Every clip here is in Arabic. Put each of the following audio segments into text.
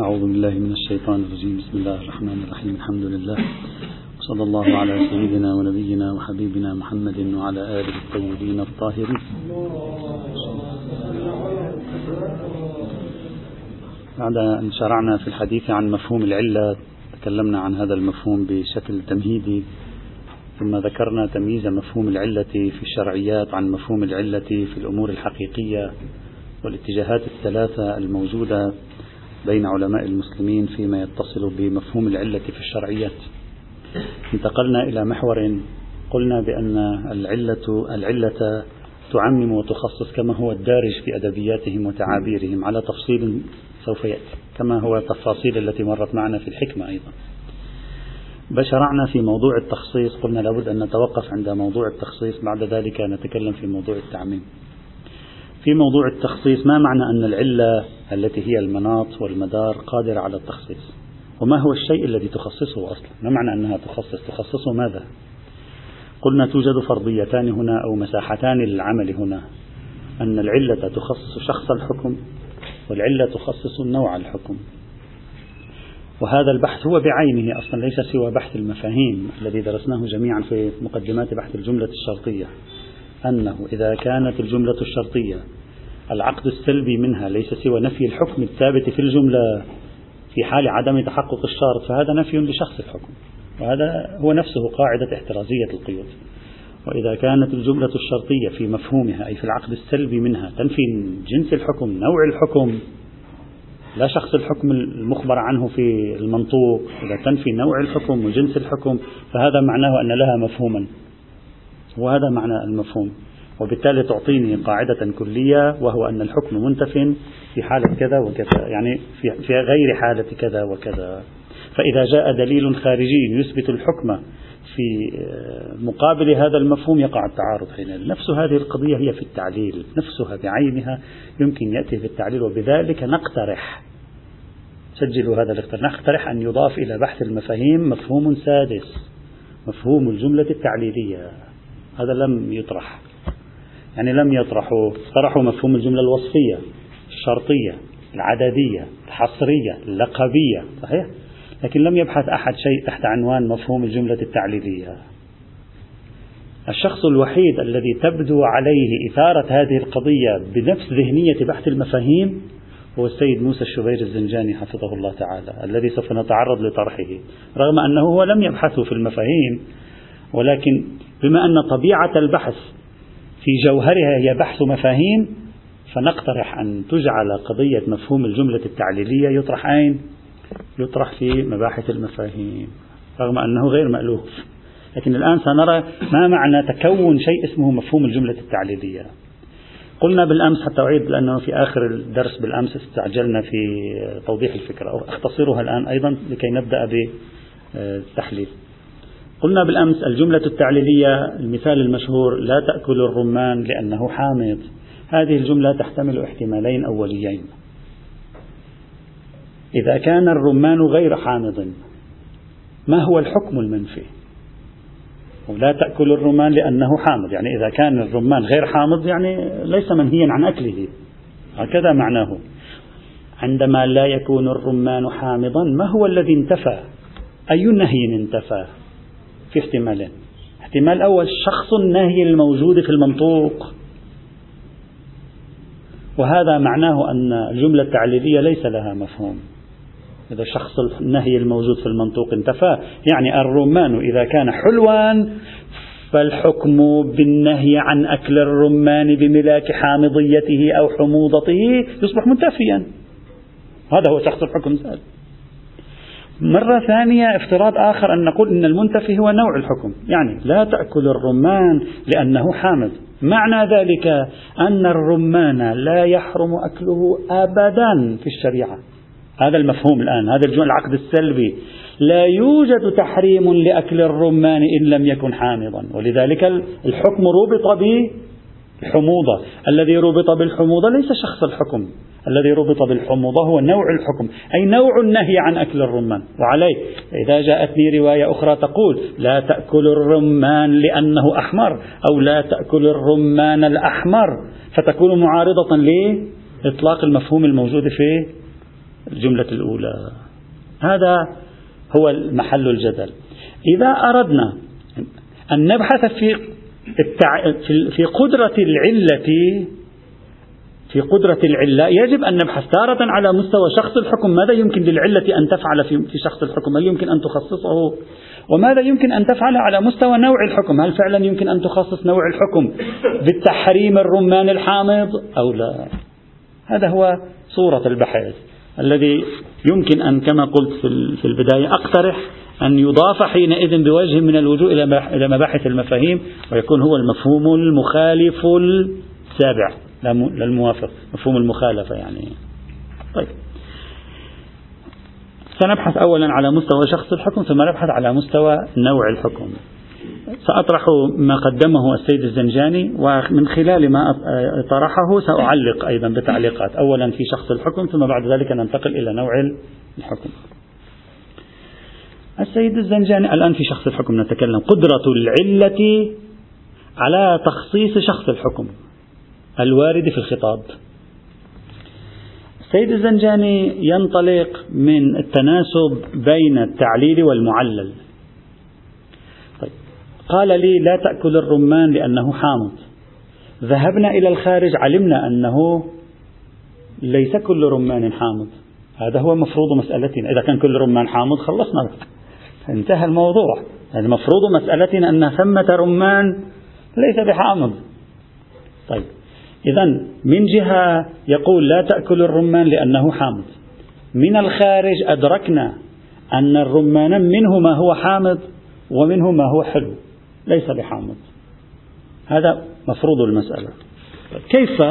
أعوذ بالله من الشيطان الرجيم. بسم الله الرحمن الرحيم. الحمد لله. وصلى الله على سيدنا ونبينا وحبيبنا محمد وعلى آله الطيبين الطاهرين. بعد أن شرعنا في الحديث عن مفهوم العلة تكلمنا عن هذا المفهوم بشكل تمهيدي. ثم ذكرنا تمييز مفهوم العلة في الشرعيات عن مفهوم العلة في الأمور الحقيقية والاتجاهات الثلاثة الموجودة. بين علماء المسلمين فيما يتصل بمفهوم العلة في الشرعيات. انتقلنا إلى محور قلنا بأن العلة العلة تعمم وتخصص كما هو الدارج في أدبياتهم وتعابيرهم. على تفصيل سوف يأتي. كما هو التفاصيل التي مرت معنا في الحكمة أيضا. بشرعنا في موضوع التخصيص. قلنا لابد أن نتوقف عند موضوع التخصيص. بعد ذلك نتكلم في موضوع التعميم. في موضوع التخصيص ما معنى أن العلة التي هي المناط والمدار قادرة على التخصيص؟ وما هو الشيء الذي تخصصه أصلا؟ ما معنى أنها تخصص؟ تخصصه ماذا؟ قلنا توجد فرضيتان هنا أو مساحتان للعمل هنا. أن العلة تخصص شخص الحكم والعلة تخصص نوع الحكم. وهذا البحث هو بعينه أصلا ليس سوى بحث المفاهيم الذي درسناه جميعا في مقدمات بحث الجملة الشرطية. أنه إذا كانت الجملة الشرطية العقد السلبي منها ليس سوى نفي الحكم الثابت في الجملة في حال عدم تحقق الشرط فهذا نفي لشخص الحكم وهذا هو نفسه قاعدة احترازية القيود. وإذا كانت الجملة الشرطية في مفهومها أي في العقد السلبي منها تنفي جنس الحكم نوع الحكم لا شخص الحكم المخبر عنه في المنطوق إذا تنفي نوع الحكم وجنس الحكم فهذا معناه أن لها مفهوما وهذا معنى المفهوم. وبالتالي تعطيني قاعدة كلية وهو أن الحكم منتف في حالة كذا وكذا يعني في غير حالة كذا وكذا. فإذا جاء دليل خارجي يثبت الحكم في مقابل هذا المفهوم يقع التعارض حينئذ. نفس هذه القضية هي في التعليل نفسها بعينها يمكن يأتي في التعليل وبذلك نقترح سجلوا هذا الاقتراح نقترح أن يضاف إلى بحث المفاهيم مفهوم سادس مفهوم الجملة التعليلية. هذا لم يطرح. يعني لم يطرحوا طرحوا مفهوم الجملة الوصفية الشرطية العددية الحصرية اللقبية صحيح؟ لكن لم يبحث أحد شيء تحت عنوان مفهوم الجملة التعليلية. الشخص الوحيد الذي تبدو عليه إثارة هذه القضية بنفس ذهنية بحث المفاهيم هو السيد موسى الشبير الزنجاني حفظه الله تعالى الذي سوف نتعرض لطرحه. رغم أنه هو لم يبحث في المفاهيم ولكن بما أن طبيعة البحث في جوهرها هي بحث مفاهيم فنقترح أن تجعل قضية مفهوم الجملة التعليلية يطرح أين؟ يطرح في مباحث المفاهيم رغم أنه غير مألوف لكن الآن سنرى ما معنى تكون شيء اسمه مفهوم الجملة التعليلية قلنا بالأمس حتى أعيد لأنه في آخر الدرس بالأمس استعجلنا في توضيح الفكرة أختصرها الآن أيضا لكي نبدأ بالتحليل قلنا بالأمس الجملة التعليلية المثال المشهور لا تأكل الرمان لأنه حامض. هذه الجملة تحتمل احتمالين أوليين. إذا كان الرمان غير حامض ما هو الحكم المنفي؟ ولا تأكل الرمان لأنه حامض. يعني إذا كان الرمان غير حامض يعني ليس منهيا عن أكله. هكذا معناه. عندما لا يكون الرمان حامضا ما هو الذي انتفى؟ أي نهي انتفى؟ في احتمالين. احتمال الأول شخص النهي الموجود في المنطوق. وهذا معناه أن الجملة التعليلية ليس لها مفهوم. إذا شخص النهي الموجود في المنطوق انتفى يعني الرمان إذا كان حلوا فالحكم بالنهي عن أكل الرمان بملاك حامضيته أو حموضته يصبح منتفيا. هذا هو شخص الحكم. سأل مرة ثانية افتراض آخر أن نقول أن المنتفي هو نوع الحكم. يعني لا تأكل الرمان لأنه حامض معنى ذلك أن الرمان لا يحرم أكله أبدا في الشريعة. هذا المفهوم الآن. هذا العقد السلبي. لا يوجد تحريم لأكل الرمان إن لم يكن حامضا ولذلك الحكم ربط بالحموضة الذي ربط بالحموضة ليس شخص الحكم. الذي ربط بالحموضة هو نوع الحكم أي نوع النهي عن أكل الرمان. وعليه إذا جاءتني رواية أخرى تقول لا تأكل الرمان لأنه أحمر أو لا تأكل الرمان الأحمر. فتكون معارضة لإطلاق المفهوم الموجود في الجملة الأولى. هذا هو محل الجدل. إذا أردنا أن نبحث في في قدرة العلة في قدرة العلة يجب أن نبحث تارة على مستوى شخص الحكم. ماذا يمكن للعلة أن تفعل في شخص الحكم؟ هل يمكن أن تخصصه؟ وماذا يمكن أن تفعل على مستوى نوع الحكم؟ هل فعلا يمكن أن تخصص نوع الحكم بالتحريم الرمان الحامض أو لا؟ هذا هو صورة البحث. الذي يمكن أن كما قلت في البداية أقترح أن يضاف حينئذ بوجه من الوجوه إلى مباحث المفاهيم ويكون هو المفهوم المخالف السابع. للموافق مفهوم المخالفة يعني. طيب. سنبحث أولا على مستوى شخص الحكم ثم نبحث على مستوى نوع الحكم. سأطرح ما قدمه السيد الزنجاني ومن خلال ما طرحه سأعلق أيضا بتعليقات. أولا في شخص الحكم ثم بعد ذلك ننتقل إلى نوع الحكم. السيد الزنجاني الآن في شخص الحكم نتكلم. قدرة العلة على تخصيص شخص الحكم الوارد في الخطاب. السيد الزنجاني ينطلق من التناسب بين التعليل والمعلل. قال لي لا تأكل الرمان لأنه حامض. ذهبنا إلى الخارج علمنا أنه ليس كل رمان حامض. هذا هو مفروض مسألتنا. إذا كان كل رمان حامض خلصنا. انتهى الموضوع. يعني مفروض مسألتنا أن ثمة رمان ليس بحامض. طيب. إذا من جهة يقول لا تأكل الرمان لأنه حامض. من الخارج أدركنا أن الرمان منه ما هو حامض ومنه ما هو حلو. ليس بحامض. هذا مفروض المسألة. كيف؟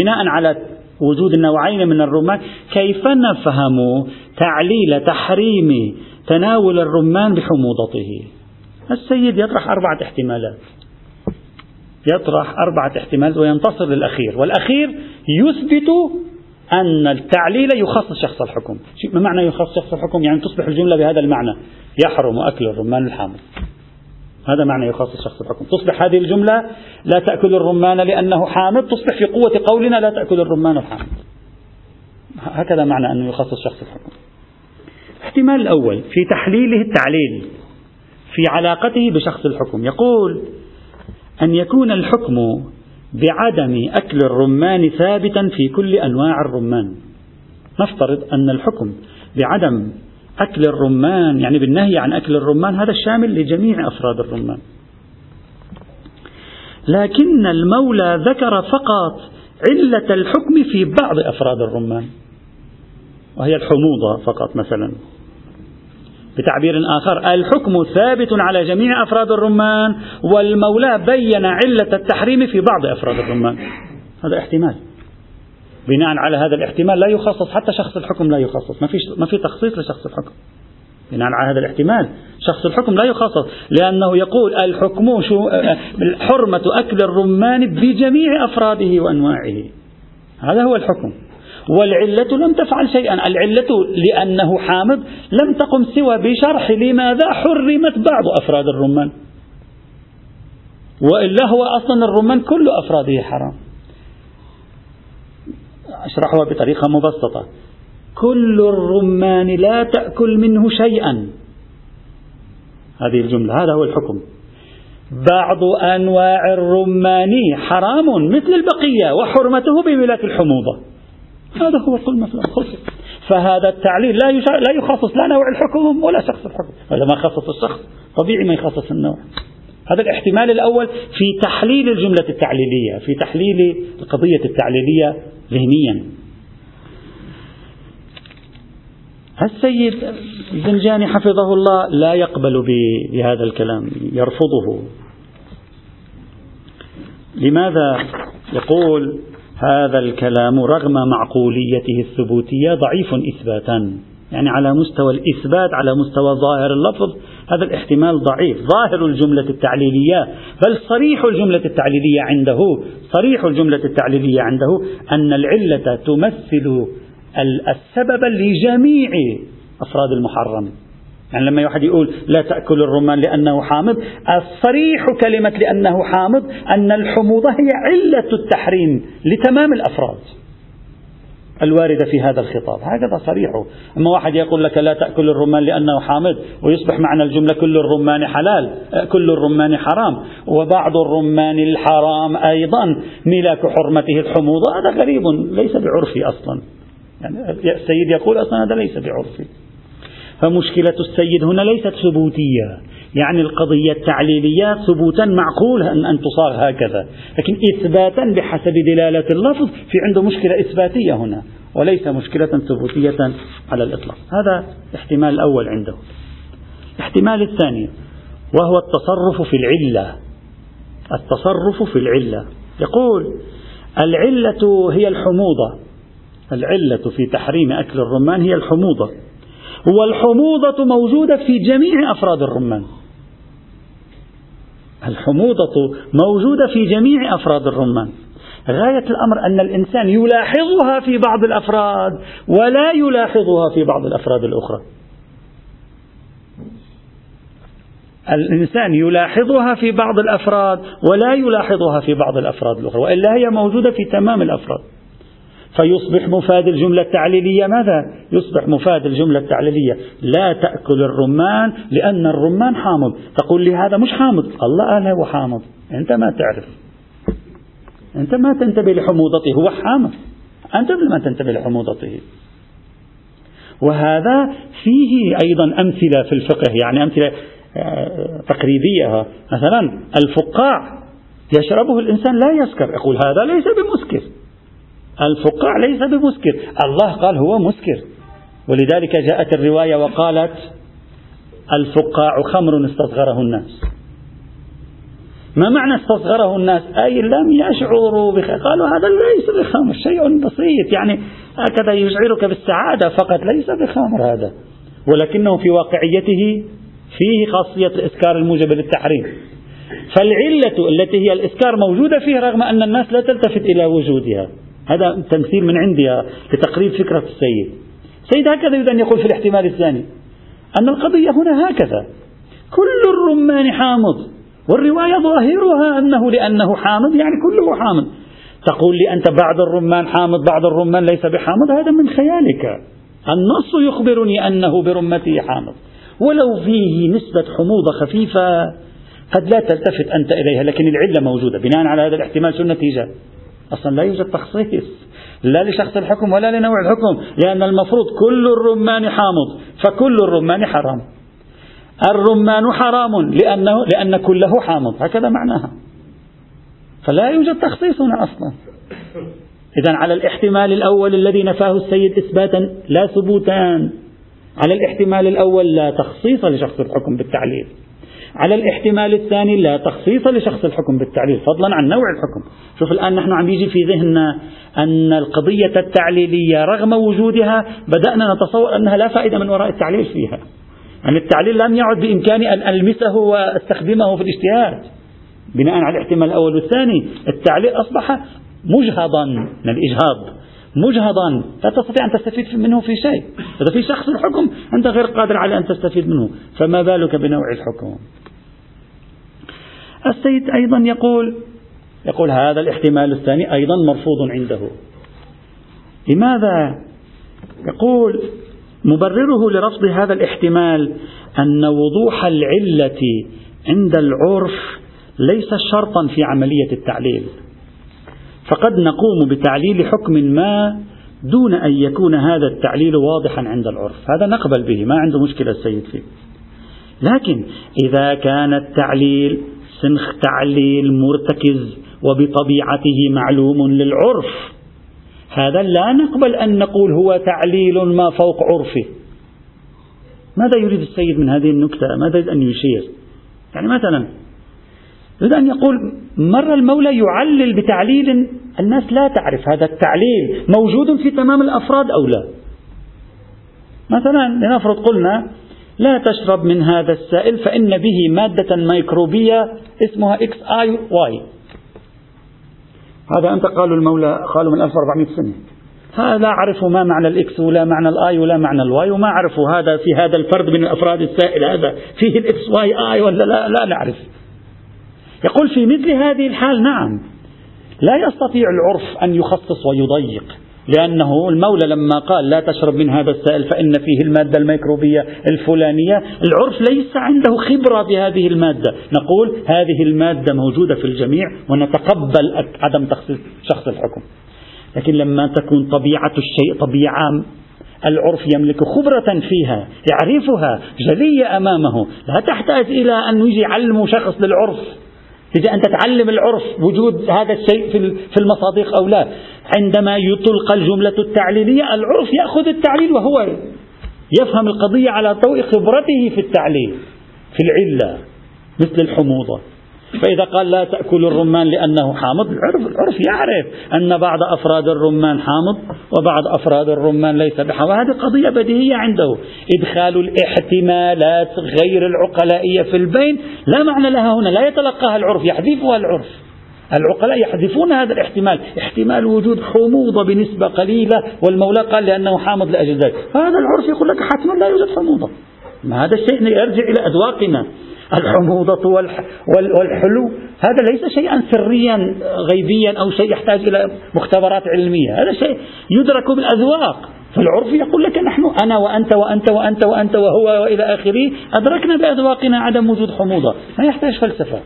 بناء على وجود النوعين من الرمان كيف نفهم تعليل تحريم تناول الرمان بحموضته؟ السيد يطرح أربعة احتمالات. يطرح أربعة احتمالات وينتصر للأخير والأخير يثبت أن التعليل يخصص شخص الحكم. ما معنى يخصص شخص الحكم؟ يعني تصبح الجملة بهذا المعنى يحرم أكل الرمان الحامض. هذا معنى يخصص شخص الحكم. تصبح هذه الجملة لا تأكل الرمان لأنه حامض تصبح في قوة قولنا لا تأكل الرمان الحامض هكذا معنى أنه يخصص شخص الحكم. الاحتمال الأول في تحليله التعليل في علاقته بشخص الحكم. يقول أن يكون الحكم بعدم أكل الرمان ثابتا في كل أنواع الرمان. نفترض أن الحكم بعدم أكل الرمان يعني بالنهي عن أكل الرمان هذا الشامل لجميع أفراد الرمان. لكن المولى ذكر فقط علة الحكم في بعض أفراد الرمان وهي الحموضة فقط مثلا. بتعبير آخر الحكم ثابت على جميع أفراد الرمان والمولى بين علة التحريم في بعض أفراد الرمان. هذا احتمال. بناء على هذا الاحتمال لا يخصص حتى شخص الحكم لا يخصص. ما في ما في تخصيص لشخص الحكم. بناء على هذا الاحتمال شخص الحكم لا يخصص. لأنه يقول الحكم شو حرمة أكل الرمان بجميع أفراده وأنواعه. هذا هو الحكم. والعلة لم تفعل شيئا. العلة لأنه حامض لم تقم سوى بشرح لماذا حرمت بعض أفراد الرمان. وإلا هو أصلا الرمان كل أفراده حرام. أشرحها بطريقة مبسطة. كل الرمان لا تأكل منه شيئا. هذه الجملة هذا هو الحكم. بعض أنواع الرمان حرام مثل البقية وحرمته بولاة الحموضة. هذا هو كل مثلا. فهذا التعليل لا لا يخصص لا نوع الحكم ولا شخص الحكم. هذا ما خصص الشخص. طبيعي ما يخصص النوع. هذا الاحتمال الأول في تحليل الجملة التعليلية في تحليل القضية التعليلية ذهنيا. السيد الزنجاني حفظه الله لا يقبل بهذا الكلام يرفضه. لماذا يقول هذا الكلام رغم معقوليته الثبوتية ضعيف إثباتا؟ يعني على مستوى الإثبات على مستوى ظاهر اللفظ هذا الاحتمال ضعيف. ظاهر الجملة التعليلية بل صريح الجملة التعليلية عنده صريح الجملة التعليلية عنده أن العلة تمثل السبب لجميع أفراد المحرم. يعني لما واحد يقول لا تأكل الرمان لأنه حامض الصريح كلمة لأنه حامض أن الحموضة هي علة التحريم لتمام الأفراد. الواردة في هذا الخطاب. هكذا صريح. أما واحد يقول لك لا تأكل الرمان لأنه حامض ويصبح معنى الجملة كل الرمان حلال كل الرمان حرام وبعض الرمان الحرام أيضا ملاك حرمته الحموضة. هذا غريب ليس بعرفي أصلا. يعني السيد يقول أصلا هذا ليس بعرفي فمشكلة السيد هنا ليست ثبوتية. يعني القضية التعليلية ثبوتا معقول أن, أن تصاغ هكذا. لكن إثباتا بحسب دلالة اللفظ في عنده مشكلة إثباتية هنا وليس مشكلة ثبوتية على الإطلاق. هذا الاحتمال الأول عنده. الاحتمال الثاني وهو التصرف في العلة. التصرف في العلة. يقول العلة هي الحموضة. العلة في تحريم أكل الرمان هي الحموضة. والحموضة موجودة في جميع أفراد الرمان. الحموضة موجودة في جميع أفراد الرمان. غاية الأمر أن الإنسان يلاحظها في بعض الأفراد ولا يلاحظها في بعض الأفراد الأخرى. الإنسان يلاحظها في بعض الأفراد ولا يلاحظها في بعض الأفراد الأخرى وإلا هي موجودة في تمام الأفراد. فيصبح مفاد الجملة التعليلية ماذا؟ يصبح مفاد الجملة التعليلية. لا تأكل الرمان لأن الرمان حامض. تقول لي هذا مش حامض. الله قال هو حامض. أنت ما تعرف. أنت ما تنتبه لحموضته. هو حامض. أنت ما تنتبه لحموضته. وهذا فيه أيضا أمثلة في الفقه. يعني أمثلة آه، تقريبية. مثلا الفقاع يشربه الإنسان لا يسكر. يقول هذا ليس بمسكر. الفقاع ليس بمسكر. الله قال هو مسكر. ولذلك جاءت الرواية وقالت الفقاع خمر استصغره الناس. ما معنى استصغره الناس؟ أي لم يشعروا بخ... قالوا هذا ليس بخمر شيء بسيط. يعني هكذا يشعرك بالسعادة فقط ليس بخمر هذا. ولكنه في واقعيته فيه خاصية الإسكار الموجبة للتحريم. فالعلة التي هي الإسكار موجودة فيه رغم أن الناس لا تلتفت إلى وجودها. هذا تمثيل من عندي لتقريب فكرة السيد. السيد هكذا يريد أن يقول في الاحتمال الثاني أن القضية هنا هكذا. كل الرمان حامض والرواية ظاهرها أنه لأنه حامض يعني كله حامض. تقول لي أنت بعض الرمان حامض بعض الرمان ليس بحامض؟ هذا من خيالك. النص يخبرني أنه برمته حامض. ولو فيه نسبة حموضة خفيفة قد لا تلتفت أنت إليها لكن العلة موجودة بناء على هذا الاحتمال شو النتيجة أصلا لا يوجد تخصيص لا لشخص الحكم ولا لنوع الحكم لأن المفروض كل الرمان حامض فكل الرمان حرام. الرمان حرام لأنه لأن كله حامض هكذا معناها. فلا يوجد تخصيص هنا أصلا. إذا على الاحتمال الأول الذي نفاه السيد إثباتا لا ثبوتان على الاحتمال الأول لا تخصيص لشخص الحكم بالتعليل. على الاحتمال الثاني لا تخصيص لشخص الحكم بالتعليل فضلا عن نوع الحكم. شوف الآن نحن عم يجي في ذهننا أن القضية التعليلية رغم وجودها بدأنا نتصور أنها لا فائدة من وراء التعليل فيها. يعني التعليل لم يعد بإمكاني أن ألمسه وأستخدمه في الاجتهاد. بناء على الاحتمال الأول والثاني التعليل أصبح مجهضا من الإجهاض مجهضا. لا تستطيع أن تستفيد منه في شيء. إذا في شخص الحكم أنت غير قادر على أن تستفيد منه. فما بالك بنوع الحكم؟ السيد أيضا يقول يقول هذا الاحتمال الثاني أيضا مرفوض عنده. لماذا؟ يقول مبرره لرفض هذا الاحتمال أن وضوح العلة عند العرف ليس شرطا في عملية التعليل؟ فقد نقوم بتعليل حكم ما دون أن يكون هذا التعليل واضحا عند العرف. هذا نقبل به ما عنده مشكلة السيد فيه. لكن إذا كان التعليل سنخ تعليل مرتكز وبطبيعته معلوم للعرف. هذا لا نقبل أن نقول هو تعليل ما فوق عرفه. ماذا يريد السيد من هذه النكتة؟ ماذا يريد أن يشير؟ يعني مثلا يريد أن يقول مر المولى يعلل بتعليل الناس لا تعرف هذا التعليل موجود في تمام الأفراد أو لا؟ مثلا لنفرض قلنا لا تشرب من هذا السائل فإن به مادة ميكروبية اسمها X I Y. هذا أنت قالوا المولى قالوا من 1400 سنة. لا أعرف ما معنى ال X ولا معنى ال I ولا معنى ال Y وما أعرف هذا في هذا الفرد من الأفراد السائل هذا. فيه ال X Y I ولا لا, لا نعرف. يقول في مثل هذه الحال نعم لا يستطيع العرف أن يخصص ويضيق. لأنه المولى لما قال لا تشرب من هذا السائل فإن فيه المادة الميكروبية الفلانية العرف ليس عنده خبرة بهذه المادة. نقول هذه المادة موجودة في الجميع ونتقبل عدم تخصيص شخص الحكم. لكن لما تكون طبيعة الشيء طبيعة العرف يملك خبرة فيها يعرفها جلية أمامه. لا تحتاج إلى أن يجي يعلم شخص للعرف. تجي أن تتعلم العرف وجود هذا الشيء في المصادق أو لا. عندما تلقى الجملة التعليلية العرف يأخذ التعليل وهو يفهم القضية على ضوء خبرته في التعليل في العلة مثل الحموضة. فإذا قال لا تأكل الرمان لأنه حامض العرف, العرف يعرف أن بعض أفراد الرمان حامض وبعض أفراد الرمان ليس بحامض. هذه قضية بديهية عنده. إدخال الاحتمالات غير العقلائية في البين لا معنى لها هنا لا يتلقاها العرف يحذفها العرف. العقلاء يحذفون هذا الاحتمال. احتمال وجود حموضة بنسبة قليلة والمولى قال لأنه حامض لأجل ذلك هذا العرف يقول لك حتما لا يوجد حموضة. ما هذا الشيء يرجع إلى أذواقنا. الحموضة والحلو. هذا ليس شيئا سريا غيبيا أو شيء يحتاج إلى مختبرات علمية. هذا شيء يدرك بالأذواق. فالعرف يقول لك نحن أنا وأنت وأنت وأنت وأنت وهو وإلى آخره أدركنا بأذواقنا عدم وجود حموضة. ما يحتاج فلسفة.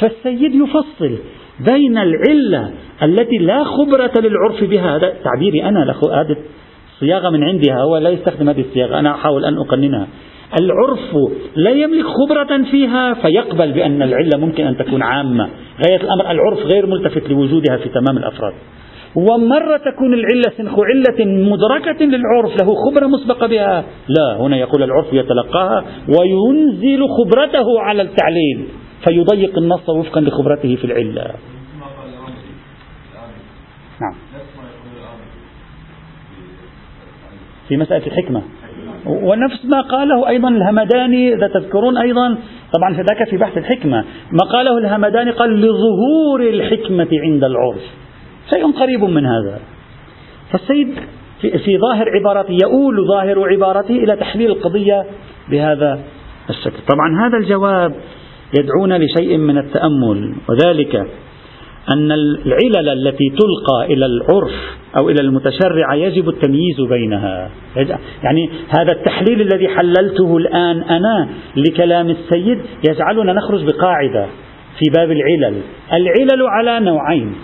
فالسيد يفصل بين العلة التي لا خبرة للعرف بها. هذا تعبيري أنا هذه صياغة من عندها هو لا يستخدم هذه الصياغة. أنا أحاول أن أقننها. العرف لا يملك خبرة فيها فيقبل بأن العلة ممكن أن تكون عامة. غاية الأمر العرف غير ملتفت لوجودها في تمام الأفراد. ومرة تكون العلة سنخ علة مدركة للعرف له خبرة مسبقة بها. لا هنا يقول العرف يتلقاها وينزل خبرته على التعليل فيضيق النص وفقا لخبرته في العلة نعم في مسألة الحكمة. ونفس ما قاله أيضا الهمداني إذا تذكرون أيضا طبعا ذاك في بحث الحكمة. ما قاله الهمداني قال لظهور الحكمة عند العرف. شيء قريب من هذا. فالسيد في, ظاهر عبارته يؤول ظاهر عبارته إلى تحليل القضية بهذا الشكل. طبعا هذا الجواب يدعونا لشيء من التأمل وذلك أن العلل التي تلقى إلى العرف أو إلى المتشرع يجب التمييز بينها. يعني هذا التحليل الذي حللته الآن أنا لكلام السيد يجعلنا نخرج بقاعدة في باب العلل. العلل على نوعين.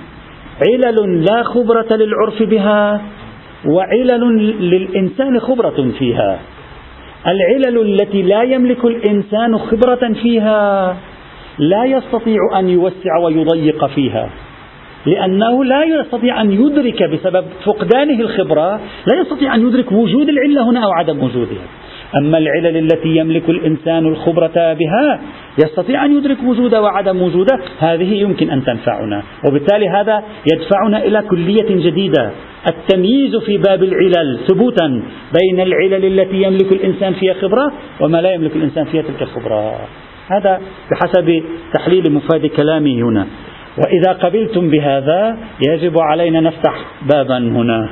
علل لا خبرة للعرف بها وعلل للإنسان خبرة فيها. العلل التي لا يملك الإنسان خبرة فيها لا يستطيع أن يوسع ويضيق فيها. لأنه لا يستطيع أن يدرك بسبب فقدانه الخبرة لا يستطيع أن يدرك وجود العلة هنا أو عدم وجودها. أما العلل التي يملك الإنسان الخبرة بها يستطيع أن يدرك وجودها وعدم وجودها هذه يمكن أن تنفعنا. وبالتالي هذا يدفعنا إلى كلية جديدة التمييز في باب العلل ثبوتا بين العلل التي يملك الإنسان فيها خبرة وما لا يملك الإنسان فيها تلك الخبرة. هذا بحسب تحليل مفاد كلامي هنا. وإذا قبلتم بهذا يجب علينا نفتح بابا هنا.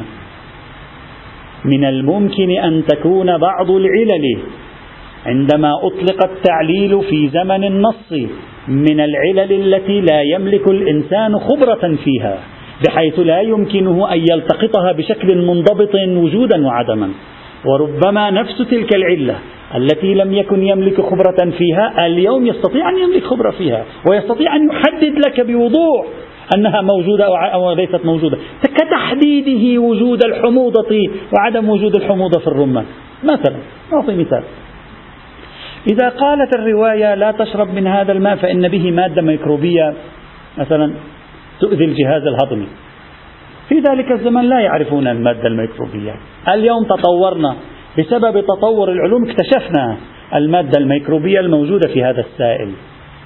من الممكن أن تكون بعض العلل. عندما أطلق التعليل في زمن النص من العلل التي لا يملك الإنسان خبرة فيها بحيث لا يمكنه أن يلتقطها بشكل منضبط وجودا وعدما. وربما نفس تلك العلة التي لم يكن يملك خبرة فيها اليوم يستطيع أن يملك خبرة فيها ويستطيع أن يحدد لك بوضوح أنها موجودة أو ليست موجودة. كتحديده وجود الحموضة وعدم وجود الحموضة في الرمان مثلا أعطي مثال. إذا قالت الرواية لا تشرب من هذا الماء فإن به مادة ميكروبية مثلا تؤذي الجهاز الهضمي. في ذلك الزمن لا يعرفون المادة الميكروبية. اليوم تطورنا. بسبب تطور العلوم اكتشفنا المادة الميكروبية الموجودة في هذا السائل.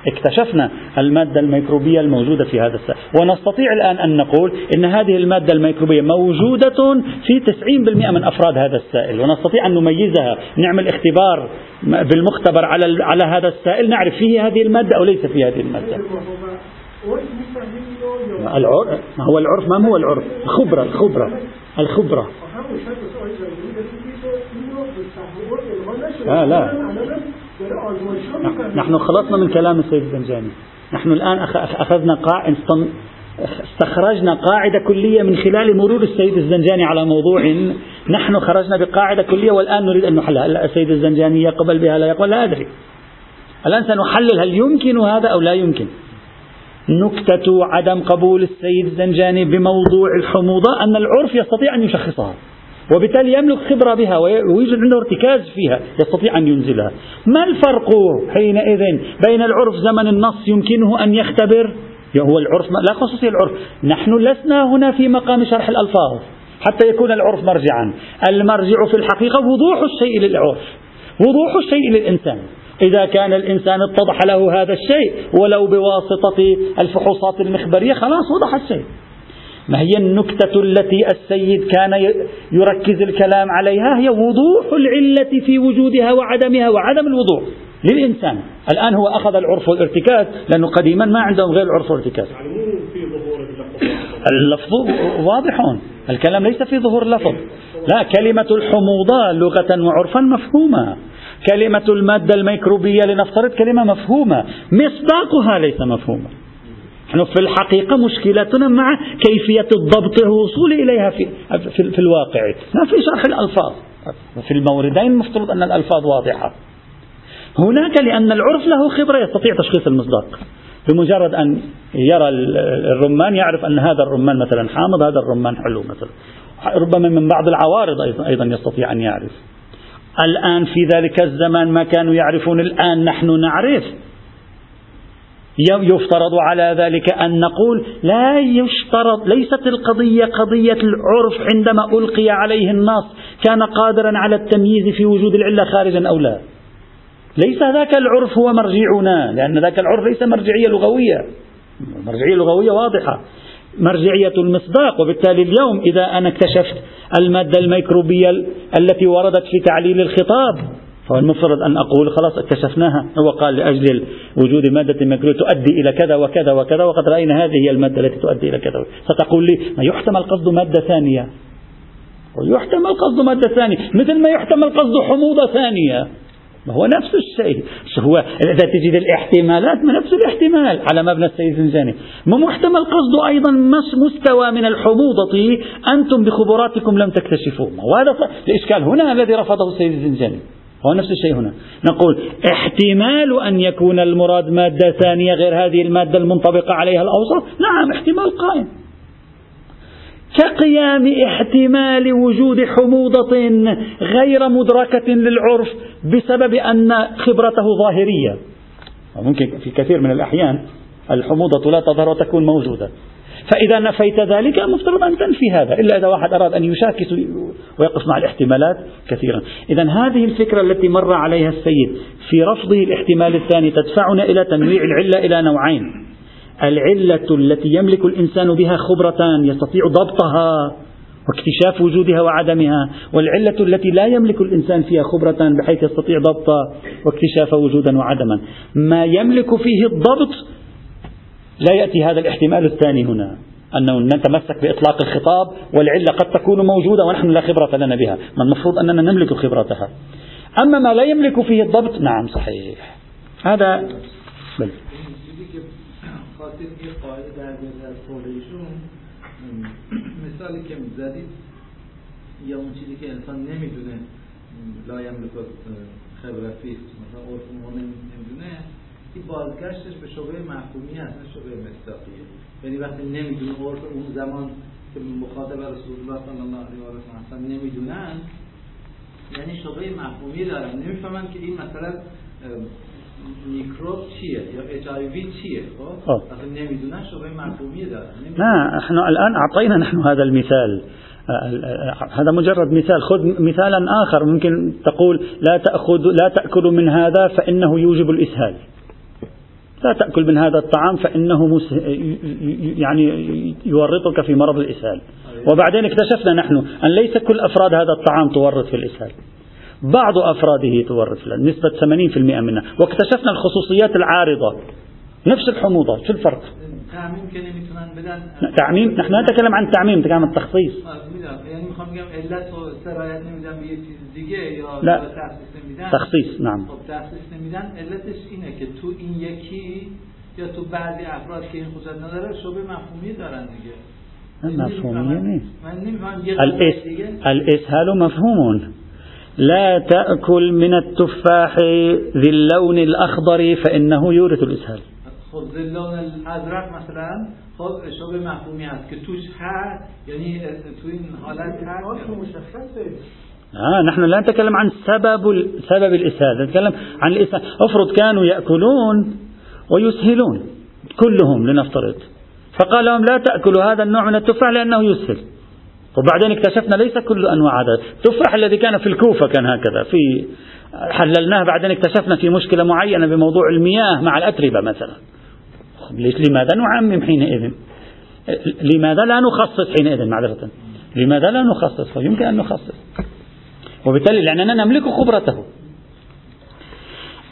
اكتشفنا المادة الميكروبية الموجودة في هذا السائل. ونستطيع الآن أن نقول أن هذه المادة الميكروبية موجودة في 90% من أفراد هذا السائل. ونستطيع أن نميزها نعمل اختبار بالمختبر على, على هذا السائل نعرف فيه هذه المادة أو ليس فيه هذه المادة. العرف؟ ما هو العرف؟ ما هو العرف؟ الخبرة الخبرة الخبرة. لا لا. نحن خلصنا من كلام السيد الزنجاني نحن الآن أخذنا قاع استخرجنا قاعدة كلية من خلال مرور السيد الزنجاني على موضوع نحن خرجنا بقاعدة كلية والآن نريد أن نحلها. السيد الزنجاني يقبل بها؟ لا يقبل لا أدري. الآن سنحلل هل يمكن هذا أو لا يمكن؟ نكتة عدم قبول السيد الزنجاني بموضوع الحموضة أن العرف يستطيع أن يشخصها. وبالتالي يملك خبرة بها ويوجد عنده ارتكاز فيها يستطيع أن ينزلها. ما الفرق حينئذ بين العرف زمن النص يمكنه أن يختبر؟ هو العرف لا خصوصية العرف. نحن لسنا هنا في مقام شرح الألفاظ حتى يكون العرف مرجعا. المرجع في الحقيقة وضوح الشيء للعرف وضوح الشيء للإنسان. إذا كان الإنسان اتضح له هذا الشيء ولو بواسطة الفحوصات المخبرية خلاص وضح الشيء. ما هي النكتة التي السيد كان يركز الكلام عليها؟ هي وضوح العلة في وجودها وعدمها وعدم الوضوح للإنسان. الآن هو أخذ العرف والارتكاز لأنه قديما ما عندهم غير العرف والارتكاز. اللفظ واضح الكلام ليس في ظهور اللفظ لا كلمة الحموضة لغة وعرفا مفهومة. كلمة المادة الميكروبية لنفترض كلمة مفهومة. مصداقها ليس مفهوما. نحن في الحقيقة مشكلتنا مع كيفية الضبط الوصول إليها في, في, في الواقع. لا في شرح الألفاظ. في الموردين المفترض أن الألفاظ واضحة. هناك لأن العرف له خبرة يستطيع تشخيص المصداق. بمجرد أن يرى الرمان يعرف أن هذا الرمان مثلا حامض هذا الرمان حلو مثلا. ربما من بعض العوارض أيضا يستطيع أن يعرف. الآن في ذلك الزمان ما كانوا يعرفون الآن نحن نعرف. يفترض على ذلك أن نقول لا يشترط ليست القضية قضية العرف عندما ألقي عليه النص كان قادرا على التمييز في وجود العلة خارجا أو لا. ليس ذاك العرف هو مرجعنا لأن ذاك العرف ليس مرجعية لغوية. مرجعية لغوية واضحة. مرجعية المصداق وبالتالي اليوم إذا أنا اكتشفت المادة الميكروبية التي وردت في تعليل الخطاب فالمفترض أن أقول خلاص اكتشفناها. هو قال لأجل وجود مادة ميكروبية تؤدي إلى كذا وكذا وكذا وقد رأينا هذه هي المادة التي تؤدي إلى كذا ستقول لي ما يحتمل قصد مادة ثانية؟ ويحتمل قصد مادة ثانية. مثل ما يحتمل قصد حموضة ثانية. ما هو نفس الشيء. هو إذا تجد الاحتمالات ما نفس الاحتمال. على مبنى السيد الزنجاني. ما محتمل قصده أيضا مستوى من الحموضة؟ أنتم بخبراتكم لم تكتشفوه. وهذا الإشكال هنا الذي رفضه السيد الزنجاني. هو نفس الشيء هنا. نقول احتمال أن يكون المراد مادة ثانية غير هذه المادة المنطبقة عليها الأوصاف؟ نعم احتمال قائم. كقيام احتمال وجود حموضة غير مدركة للعرف بسبب أن خبرته ظاهرية. ممكن في كثير من الأحيان الحموضة لا تظهر وتكون موجودة. فإذا نفيت ذلك المفترض أن تنفي هذا إلا إذا واحد أراد أن يشاكس ويقف مع الاحتمالات كثيرا. إذا هذه الفكرة التي مر عليها السيد في رفضه الاحتمال الثاني تدفعنا إلى تنويع العلة إلى نوعين. العلة التي يملك الإنسان بها خبرة يستطيع ضبطها واكتشاف وجودها وعدمها. والعلة التي لا يملك الإنسان فيها خبرة بحيث يستطيع ضبطها واكتشاف وجودا وعدما. ما يملك فيه الضبط لا يأتي هذا الاحتمال الثاني هنا أنه نتمسك بإطلاق الخطاب والعلة قد تكون موجودة ونحن لا خبرة لنا بها ما المفروض أننا نملك خبرتها. أما ما لا يملك فيه الضبط نعم صحيح. هذا بل. لا نمیدونه. این بازگشتش به شبه مفهومی هست نه شبه مصداقیه یعنی وقتی نمیدونه عرف اون زمان که مخاطب رسول الله صلی الله علیه و آله أصلا نمیدونن یعنی شبه مفهومی دارن. نمیفهمن که این مثلا میکروب چیه یا اچ چیه خب؟ نمیدونن شبه مفهومی دارن. نه إحنا الان اعطينا نحن هذا المثال. هذا مجرد مثال. خذ مثالا آخر. ممكن تقول لا تأخذ لا تأكل من هذا فإنه يوجب الإسهال. لا تأكل من هذا الطعام فإنه يعني يورطك في مرض الإسهال. وبعدين اكتشفنا نحن أن ليس كل أفراد هذا الطعام تورط في الإسهال. بعض أفراده تورط نسبة 80% منها. واكتشفنا الخصوصيات العارضة. نفس الحموضة شو الفرق؟ تعميم که نمیتونن بدن تعمیم نحن نتكلم عن تعمیم نتكلم عن التخصيص. چیز دیگه یا لا تخصیص نعم. یا تو بعضی افراد که این خصوصیت نداره شبه مفهومی دارن دیگه. مفهومية الإسهال مفهوم لا تأكل من التفاح ذي اللون الأخضر فإنه يورث الإسهال. خب اللون الأزرق مثلا خب شبه مفهومی هست که توش هست یعنی تو این حالت هست. مشخصه آه نحن لا نتكلم عن سبب سبب الإسهال نتكلم عن الإسهال. افرض كانوا يأكلون ويسهلون كلهم لنفترض. فقال لهم لا تأكلوا هذا النوع من التفاح لأنه يسهل. وبعدين اكتشفنا ليس كل أنواع هذا. التفاح الذي كان في الكوفة كان هكذا في حللناه بعدين اكتشفنا في مشكلة معينة بموضوع المياه مع الأتربة مثلا. لماذا نعمم حينئذ؟ لماذا لا نخصص حينئذ معذرة؟ لماذا لا نخصص؟ يمكن أن نخصص. وبالتالي لأننا نملك خبرته.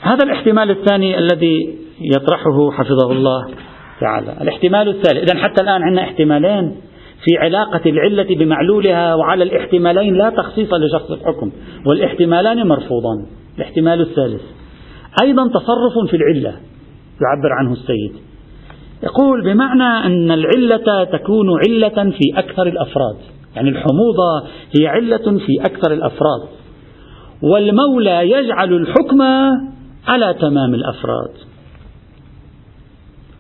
هذا الاحتمال الثاني الذي يطرحه حفظه الله تعالى. الاحتمال الثالث. إذا حتى الآن عندنا احتمالين في علاقة العلة بمعلولها وعلى الاحتمالين لا تخصيص لشخص الحكم. والاحتمالان مرفوضان. الاحتمال الثالث. أيضا تصرف في العلة. يعبر عنه السيد. يقول بمعنى أن العلة تكون علة في أكثر الأفراد. يعني الحموضة هي علة في أكثر الأفراد. والمولى يجعل الحكم على تمام الأفراد.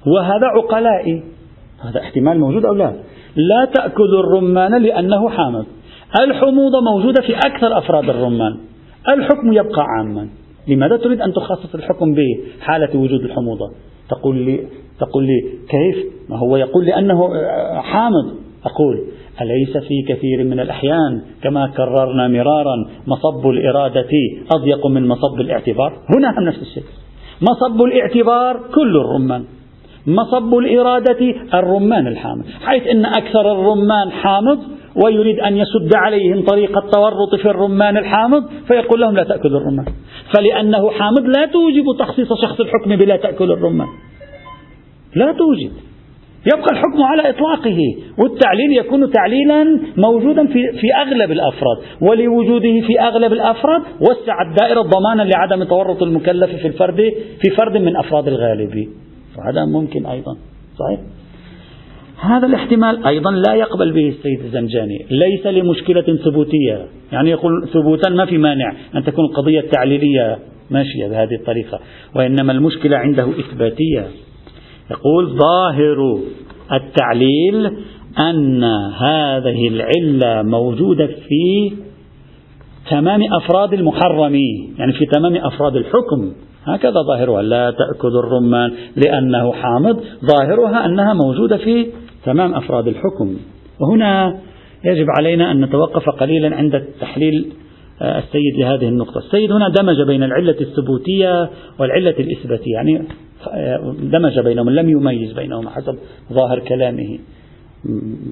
وهذا عقلائي. هذا احتمال موجود أو لا؟ لا تأكل الرمان لأنه حامض. الحموضة موجودة في أكثر أفراد الرمان. الحكم يبقى عاما. لماذا تريد أن تخصص الحكم بحالة وجود الحموضة؟ تقول لي تقول لي كيف؟ ما هو يقول لأنه حامض. أقول أليس في كثير من الأحيان كما كررنا مرارا مصب الإرادة أضيق من مصب الاعتبار؟ هنا هم نفس الشيء. مصب الاعتبار كل الرمان. مصب الإرادة الرمان الحامض. حيث أن أكثر الرمان حامض ويريد أن يسد عليهم طريق التورط في الرمان الحامض فيقول لهم لا تأكلوا الرمان. فلأنه حامض لا توجب تخصيص شخص الحكم بلا تأكل الرمان. لا توجد. يبقى الحكم على إطلاقه والتعليل يكون تعليلا موجودا في, في أغلب الأفراد ولوجوده في أغلب الأفراد وسع الدائرة ضمانا لعدم تورط المكلف في الفرد في فرد من أفراد الغالب. وهذا ممكن أيضا. صحيح؟ هذا الاحتمال أيضا لا يقبل به السيد الزنجاني ليس لمشكلة ثبوتية. يعني يقول ثبوتا ما في مانع أن تكون القضية التعليلية ماشية بهذه الطريقة وإنما المشكلة عنده إثباتية. يقول ظاهر التعليل أن هذه العلة موجودة في تمام أفراد المحرم يعني في تمام أفراد الحكم. هكذا ظاهرها. لا تأكل الرمان لأنه حامض. ظاهرها أنها موجودة في تمام أفراد الحكم. وهنا يجب علينا أن نتوقف قليلا عند تحليل آه، السيد لهذه النقطة. السيد هنا دمج بين العلة الثبوتية والعلة الإثباتية. يعني دمج بينهم لم يميز بينهما حسب ظاهر كلامه.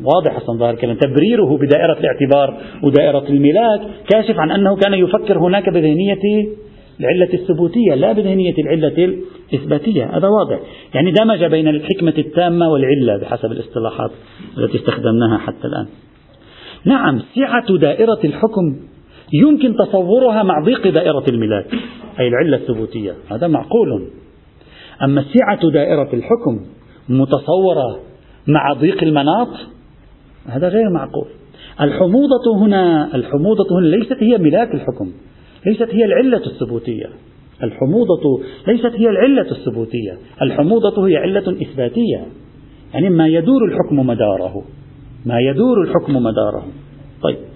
واضح أصلا ظاهر كلام تبريره بدائرة الاعتبار ودائرة الملاك كاشف عن أنه كان يفكر هناك بذهنية العلة الثبوتية لا بذهنية العلة الإثباتية. هذا واضح. يعني دمج بين الحكمة التامة والعلة بحسب الاصطلاحات التي استخدمناها حتى الآن. نعم سعة دائرة الحكم يمكن تصورها مع ضيق دائرة الملاك أي العلة الثبوتية. هذا معقول. أما سعة دائرة الحكم متصورة مع ضيق المناط هذا غير معقول. الحموضة هنا الحموضة هنا ليست هي ملاك الحكم ليست هي العلة الثبوتية. الحموضة ليست هي العلة الثبوتية الحموضة هي علة إثباتية. يعني ما يدور الحكم مداره ما يدور الحكم مداره. طيب.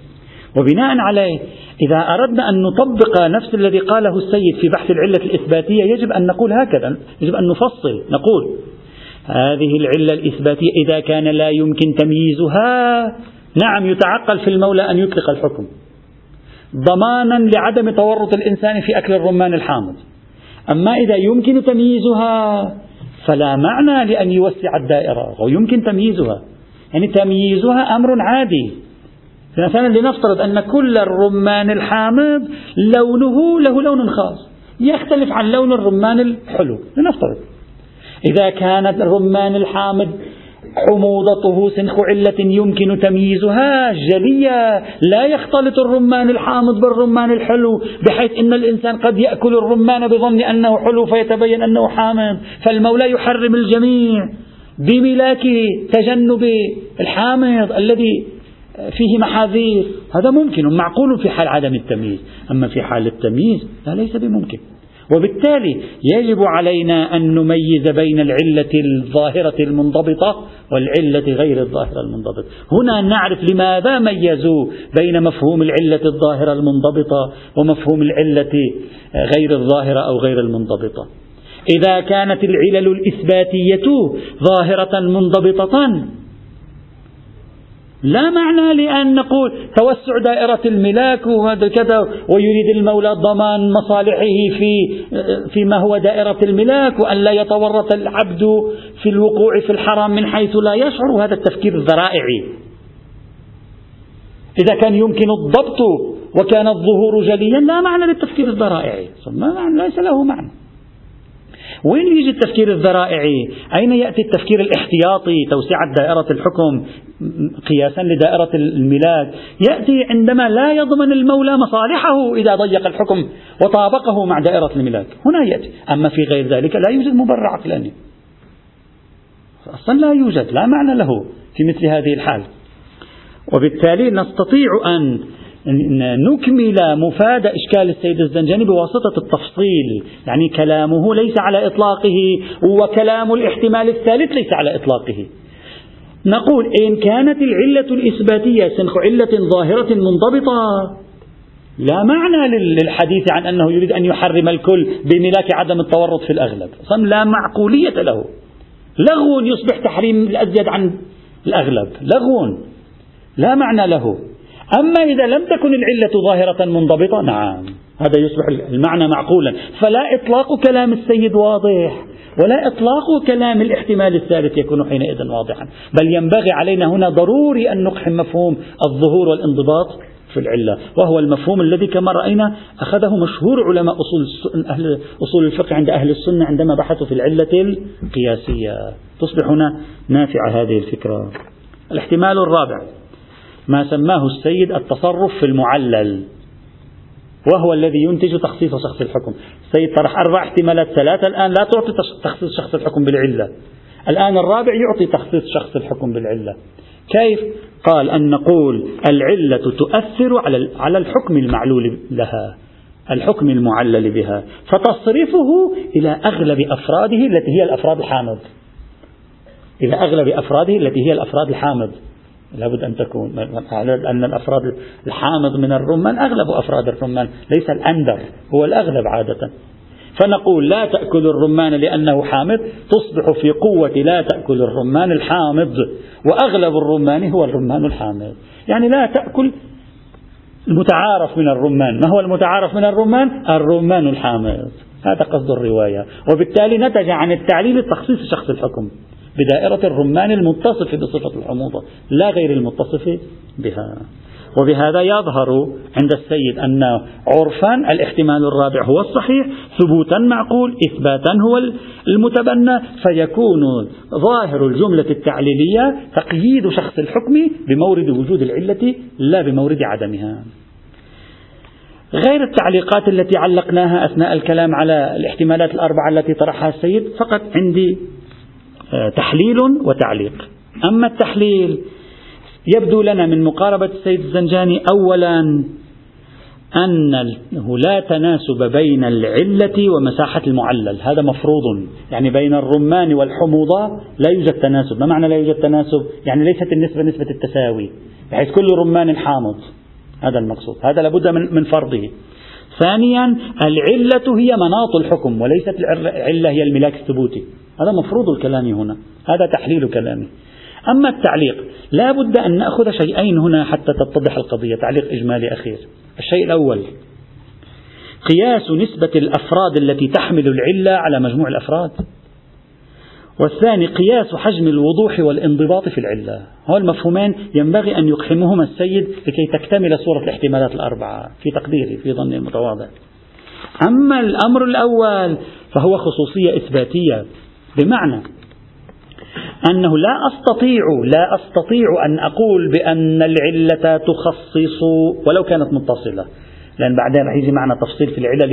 وبناء عليه إذا أردنا أن نطبق نفس الذي قاله السيد في بحث العلة الإثباتية يجب أن نقول هكذا يجب أن نفصل نقول هذه العلة الإثباتية إذا كان لا يمكن تمييزها نعم يتعقل في المولى أن يطلق الحكم. ضمانا لعدم تورط الإنسان في أكل الرمان الحامض. أما إذا يمكن تمييزها فلا معنى لأن يوسع الدائرة ويمكن تمييزها. يعني تمييزها أمر عادي. مثلا لنفترض أن كل الرمان الحامض لونه له لون خاص يختلف عن لون الرمان الحلو لنفترض. إذا كان الرمان الحامض حموضته سنخ علة يمكن تمييزها جلية لا يختلط الرمان الحامض بالرمان الحلو بحيث أن الإنسان قد يأكل الرمان بظن أنه حلو فيتبين أنه حامض فالمولى يحرم الجميع بملاك تجنب الحامض الذي فيه محاذير. هذا ممكن معقول في حال عدم التمييز. أما في حال التمييز لا ليس بممكن. وبالتالي يجب علينا أن نميز بين العلة الظاهرة المنضبطة والعلة غير الظاهرة المنضبطة. هنا نعرف لماذا ميزوا بين مفهوم العلة الظاهرة المنضبطة ومفهوم العلة غير الظاهرة أو غير المنضبطة. إذا كانت العلل الإثباتية ظاهرة منضبطة لا معنى لأن نقول توسع دائرة الملاك كذا ويريد المولى ضمان مصالحه في فيما هو دائرة الملاك وأن لا يتورط العبد في الوقوع في الحرام من حيث لا يشعر. وهذا التفكير الذرائعي إذا كان يمكن الضبط وكان الظهور جليا لا معنى للتفكير الذرائعي ما معنى ليس له معنى. وين يجي التفكير الذرائعي؟ أين يأتي التفكير الاحتياطي؟ توسعة دائرة الحكم قياسا لدائرة الملاك يأتي عندما لا يضمن المولى مصالحه إذا ضيق الحكم وطابقه مع دائرة الملاك هنا يأتي. أما في غير ذلك لا يوجد مبرر عقلاني أصلا لا يوجد لا معنى له في مثل هذه الحال. وبالتالي نستطيع أن نكمل مفاد إشكال السيد الزنجاني بواسطة التفصيل. يعني كلامه ليس على إطلاقه وكلام الاحتمال الثالث ليس على إطلاقه. نقول إن كانت العلة الإثباتية سنخ علة ظاهرة منضبطة لا معنى للحديث عن أنه يريد أن يحرم الكل بملاك عدم التورط في الأغلب. لا معقولية له. لغو يصبح تحريم الأزيد عن الأغلب. لغو. لا معنى له. أما إذا لم تكن العلة ظاهرة منضبطة نعم هذا يصبح المعنى معقولا. فلا إطلاق كلام السيد واضح ولا إطلاق كلام الاحتمال الثالث يكون حينئذ واضحا. بل ينبغي علينا هنا ضروري أن نقحم مفهوم الظهور والانضباط في العلة وهو المفهوم الذي كما رأينا أخذه مشهور علماء أصول, أهل أصول الفقه عند أهل السنة عندما بحثوا في العلة القياسية. تصبح هنا نافعة هذه الفكرة. الاحتمال الرابع. ما سماه السيد التصرف في المعلل وهو الذي ينتج تخصيص شخص الحكم. السيد طرح أربع احتمالات ثلاثة الآن لا تعطي تخصيص شخص الحكم بالعلة. الآن الرابع يعطي تخصيص شخص الحكم بالعلة. كيف؟ قال أن نقول العلة تؤثر على على الحكم المعلول لها الحكم المعلل بها فتصرفه إلى أغلب أفراده التي هي الأفراد الحامض إلى أغلب أفراده التي هي الأفراد الحامض لابد أن تكون. أن الأفراد الحامض من الرمان أغلب أفراد الرمان ليس الأندر هو الأغلب عادة. فنقول لا تأكل الرمان لأنه حامض تصبح في قوة لا تأكل الرمان الحامض. وأغلب الرمان هو الرمان الحامض. يعني لا تأكل المتعارف من الرمان. ما هو المتعارف من الرمان؟ الرمان الحامض. هذا قصد الرواية. وبالتالي نتج عن التعليل تخصيص شخص الحكم. بدائرة الرمان المتصف بصفة الحموضة لا غير المتصف بها. وبهذا يظهر عند السيد أن عرفا الاحتمال الرابع هو الصحيح ثبوتا معقول إثباتا هو المتبنى فيكون ظاهر الجملة التعليلية تقييد شخص الحكم بمورد وجود العلة لا بمورد عدمها. غير التعليقات التي علقناها أثناء الكلام على الاحتمالات الأربعة التي طرحها السيد فقط عندي تحليل وتعليق. أما التحليل يبدو لنا من مقاربة السيد الزنجاني أولا أنه لا تناسب بين العلة ومساحة المعلل. هذا مفروض. يعني بين الرمان والحموضة لا يوجد تناسب. ما معنى لا يوجد تناسب؟ يعني ليست النسبة نسبة التساوي بحيث كل رمان حامض هذا المقصود. هذا لابد من, من فرضه. ثانيا العلة هي مناط الحكم وليست العلة هي الملاك الثبوتي. هذا مفروض الكلام هنا. هذا تحليل كلامي. أما التعليق لا بد أن نأخذ شيئين هنا حتى تتضح القضية. تعليق إجمالي أخير. الشيء الأول قياس نسبة الأفراد التي تحمل العلة على مجموع الأفراد. والثاني قياس حجم الوضوح والانضباط في العلة. هو المفهومين ينبغي أن يقحمهما السيد لكي تكتمل صورة الاحتمالات الأربعة في تقديري في ظني المتواضع. أما الأمر الأول فهو خصوصية إثباتية. بمعنى أنه لا أستطيع لا أستطيع أن أقول بأن العلة تخصص ولو كانت متصلة. لأن بعدين رح يجي معنا تفصيل في العلل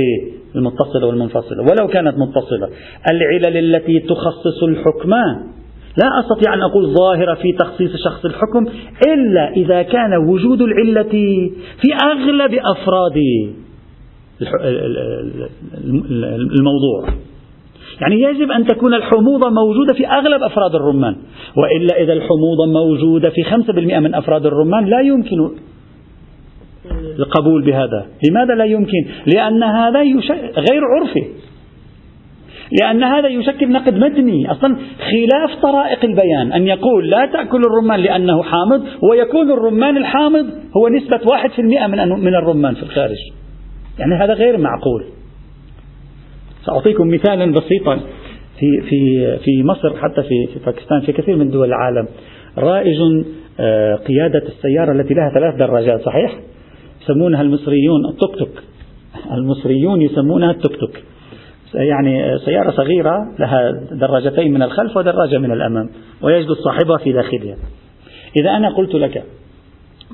المتصلة والمنفصلة. ولو كانت متصلة. العلل التي تخصص الحكم لا أستطيع أن أقول ظاهرة في تخصيص شخص الحكم إلا إذا كان وجود العلة في أغلب أفراد الموضوع. يعني يجب أن تكون الحموضة موجودة في أغلب أفراد الرمان. وإلا إذا الحموضة موجودة في 5% من أفراد الرمان لا يمكن القبول بهذا. لماذا لا يمكن؟ لأن هذا غير عرفي. لأن هذا يشكل نقد مدني. أصلا خلاف طرائق البيان أن يقول لا تأكل الرمان لأنه حامض ويكون الرمان الحامض هو نسبة واحد في المئة من, من الرمان في الخارج. يعني هذا غير معقول. سأعطيكم مثالا بسيطا في في في مصر حتى في في باكستان في كثير من دول العالم. رائج آه، قيادة السيارة التي لها ثلاث دراجات صحيح؟ يسمونها المصريون التوك توك. المصريون يسمونها التوك توك. يعني سيارة صغيرة لها دراجتين من الخلف ودراجة من الأمام ويجلس صاحبها في داخلها. إذا أنا قلت لك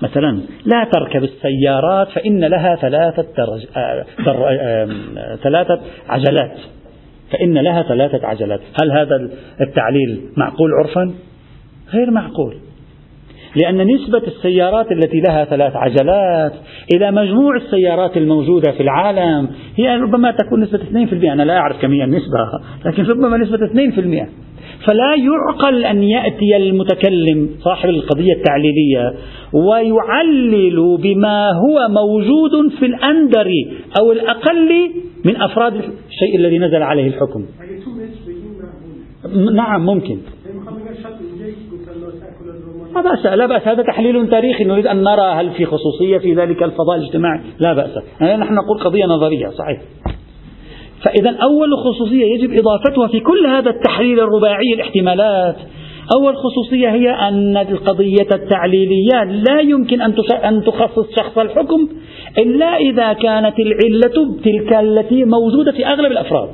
مثلا لا تركب السيارات فإن لها ثلاثة درج... آه، در... آه، ثلاثة عجلات. فإن لها ثلاثة عجلات. هل هذا التعليل معقول عرفا؟ غير معقول. لأن نسبة السيارات التي لها ثلاث عجلات إلى مجموع السيارات الموجودة في العالم هي ربما تكون نسبة 2% أنا لا أعرف كم هي النسبة لكن ربما نسبة 2% فلا يعقل أن يأتي المتكلم صاحب القضية التعليلية ويعلل بما هو موجود في الأندر أو الأقل من أفراد الشيء الذي نزل عليه الحكم. نعم ممكن. لا بأس لا بأس. هذا تحليل تاريخي. نريد أن نرى هل في خصوصية في ذلك الفضاء الاجتماعي. لا بأس. يعني نحن نقول قضية نظرية صحيح. فإذا أول خصوصية يجب إضافتها في كل هذا التحليل الرباعي الاحتمالات. أول خصوصية هي أن القضية التعليلية لا يمكن أن تخصص شخص الحكم إلا إذا كانت العلة تلك التي موجودة في أغلب الأفراد.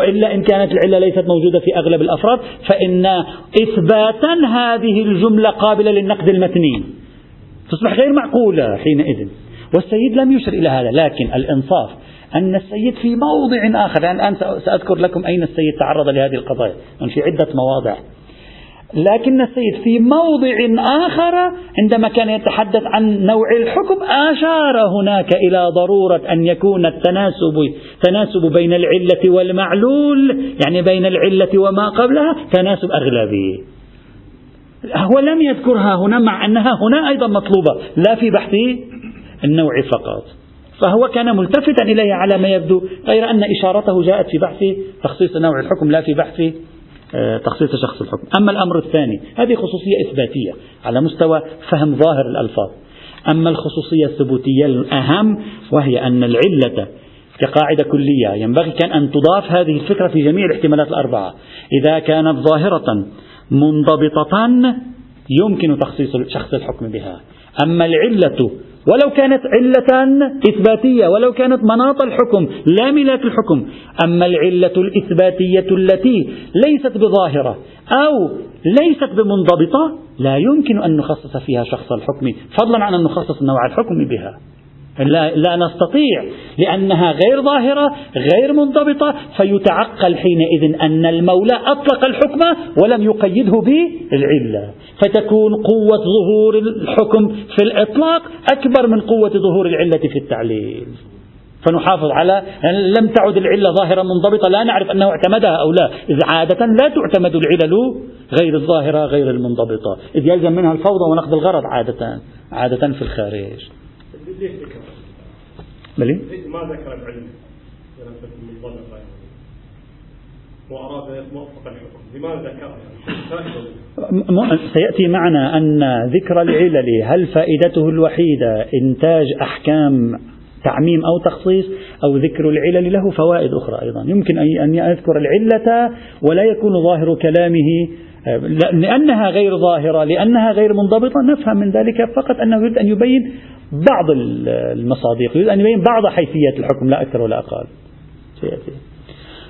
وإلا إن كانت العلة ليست موجودة في أغلب الأفراد فإن إثباتا هذه الجملة قابلة للنقد المتني. تصبح غير معقولة حينئذ. والسيد لم يشر إلى هذا لكن الإنصاف أن السيد في موضع آخر الآن سأذكر لكم أين السيد تعرض لهذه القضايا في عدة مواضع. لكن السيد في موضع آخر عندما كان يتحدث عن نوع الحكم أشار هناك إلى ضرورة أن يكون التناسب تناسب بين العلة والمعلول يعني بين العلة وما قبلها تناسب أغلبي هو لم يذكرها هنا مع أنها هنا أيضا مطلوبة لا في بحث النوع فقط. فهو كان ملتفتا إليها على ما يبدو غير أن إشارته جاءت في بحث تخصيص نوع الحكم لا في بحث آه، تخصيص شخص الحكم. أما الأمر الثاني هذه خصوصية إثباتية على مستوى فهم ظاهر الألفاظ. أما الخصوصية الثبوتية الأهم وهي أن العلة كقاعدة كلية ينبغي كان أن تضاف هذه الفكرة في جميع الاحتمالات الأربعة. إذا كانت ظاهرة منضبطة يمكن تخصيص شخص الحكم بها. أما العلة ولو كانت علة إثباتية ولو كانت مناط الحكم لا ملاك الحكم. أما العلة الإثباتية التي ليست بظاهرة أو ليست بمنضبطة لا يمكن أن نخصص فيها شخص الحكم فضلا عن أن نخصص نوع الحكم بها. لا, لا نستطيع لأنها غير ظاهرة غير منضبطة فيتعقل حينئذ أن المولى أطلق الحكم ولم يقيده بالعلة. فتكون قوة ظهور الحكم في الإطلاق أكبر من قوة ظهور العلة في التعليل. فنحافظ على لم تعد العلة ظاهرة منضبطة لا نعرف أنه اعتمدها أو لا. إذ عادة لا تعتمد العلل غير الظاهرة غير المنضبطة. إذ يلزم منها الفوضى ونقض الغرض عادة عادة في الخارج؟ بلي؟ ما ذكر العلم وأراد موفق الحكم. لماذا ذكرها سيأتي معنا أن ذكر العلل. هل فائدته الوحيدة إنتاج أحكام تعميم أو تخصيص أو ذكر العلل له فوائد أخرى أيضا؟ يمكن أن يذكر العلة ولا يكون ظاهر كلامه لأنها غير ظاهرة لأنها غير منضبطة نفهم من ذلك فقط أنه يريد أن يبين بعض المصادق يريد أن يبين بعض حيثيات الحكم لا أكثر ولا أقل. سيأتي.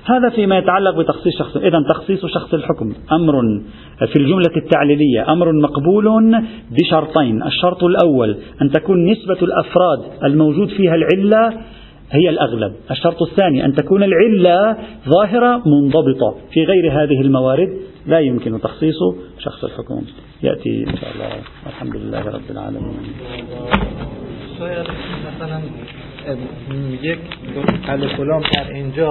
هذا فيما يتعلق بتخصيص شخص. إذا تخصيص شخص الحكم أمر في الجملة التعليلية أمر مقبول بشرطين. الشرط الأول أن تكون نسبة الأفراد الموجود فيها العلة هي الأغلب. الشرط الثاني أن تكون العلة ظاهرة منضبطة. في غير هذه الموارد لا يمكن تخصيص شخص الحكم يأتي إن شاء الله. الحمد لله رب العالمين. مثلا